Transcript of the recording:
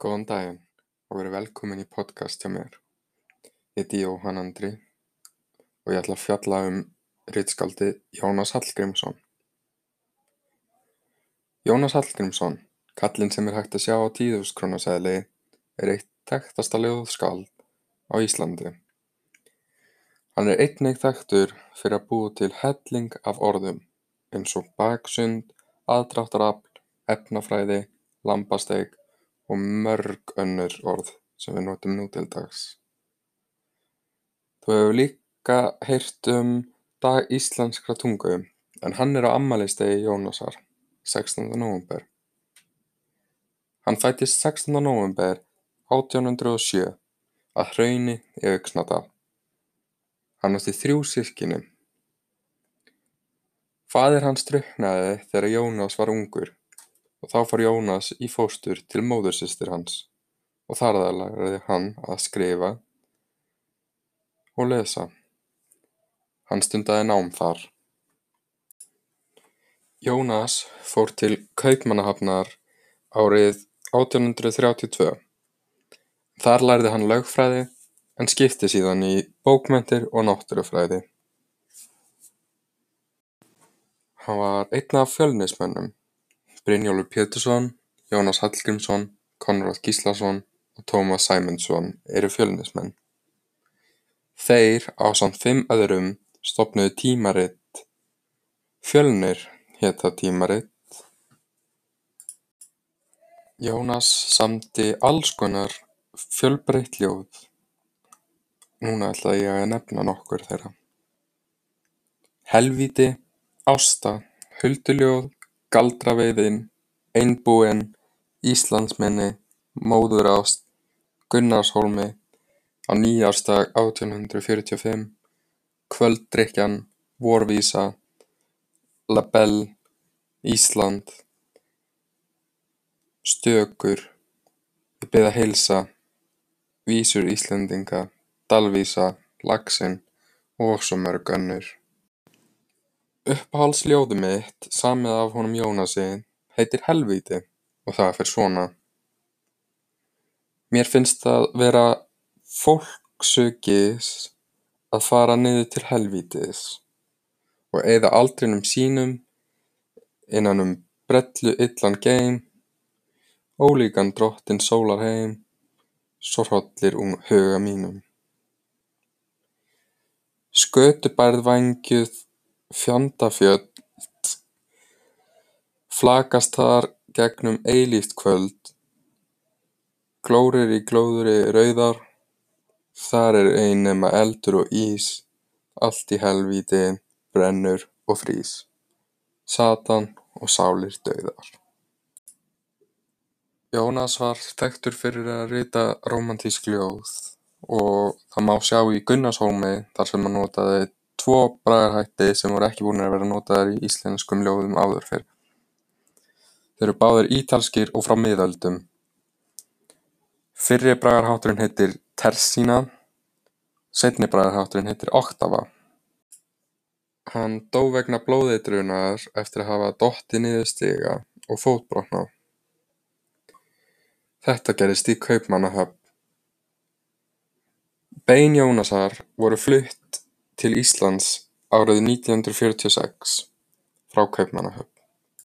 Góðan daginn og verið velkomin í podcast hjá mér. Ég heiti Jóhann Andri og ég ætla að fjalla um ritskaldið Jónas Hallgrímsson. Jónas Hallgrímsson, kallinn sem er hægt að sjá á tíðuskrónaseðli, er eitt þekktasta ljóðskáld á Íslandi. Hann er einnig þekktur fyrir að búa til helling af orðum eins og baksund, aðdráttarafl, efnafræði, lambasteik og mörg önnur orð sem við notum nú til dags. Þú hefur líka heyrt um Dag íslenskrar tungu en hann er á afmælisdegi Jónasar, 16. nóvember. Hann fæddist 16. nóvember 1807 að Hrauni í Öxnadal. Hann átti þrjú systkini. Faðir hans drukknaði þegar Jónas var ungur þá fór Jónas í fóstur til móðursystur hans og þar lærði hann að skrifa og lesa. Hann stundaði nám þar. Jónas fór til Kaupmannahafnar árið 1832. Þar lærði hann lögfræði en skipti síðan í bókmenntir og náttúrufræði. Hann var einn af Fjölnismönnum. Brynjólfur Pétursson, Jónas Hallgrímsson, Konráð Gíslason og Tómas Sæmundsson eru Fjölnismenn. Þeir ásamt fimm öðrum stofnuðu tímarit. Fjölnir hét það tímarit. Jónas samdi alls konar fjölbreytt ljóð. Núna ætla ég að nefna nokkur þeirra. Helvíti, Ásta, Hulduljóð, Galdraveiðin, Einbúinn, Íslandsminni, Móðurást, Gunnarshólmi, á nýársdag 1845, Kvölddrykkjan, Vorvísa, La Belle, Ísland, Stökur, Ég bið að heilsa, Vísur Íslendinga, Dalvísa, Laxinn og svo mörg önnur. Uppáhaldsljóðið mitt, samið af honum Jónasi, heitir Helvíti og það fer svona. Mér finnst það vera fólksugis að fara niður til helvítis og eyða aldrinum sínum innan um brellu illan geim, ólíkan drottinn sólar heim, svo hrollir huga mínum. Skötubærð vængjuð fjandafjöld flakast þar gegnum eilíft kvöld, glórir í glóðri rauðar, þar er ein nema eldur og ís, allt í helvíti brennur og frýs, Satan og sálir dauðar. Jónas var þekktur fyrir að rita rómantísk ljóð og það má sjá í Gunnarshólmi þar sem hann notaði tvo bragarhætti sem voru ekki búnir að vera notaðir í íslenskum ljóðum áður fyrr. Þeir eru báðir ítalskir og frá miðöldum. Fyrri bragarhátturinn heitir tersína, seinni bragarhátturinn heitir oktava. Hann dó vegna blóðeitrunar eftir að hafa dottið niður stiga og fótbrotnað. Þetta gerðist í Kaupmannahöfn. Bein Jónasar voru flutt til Íslands árið 1946 frá Kaupmannahöfn.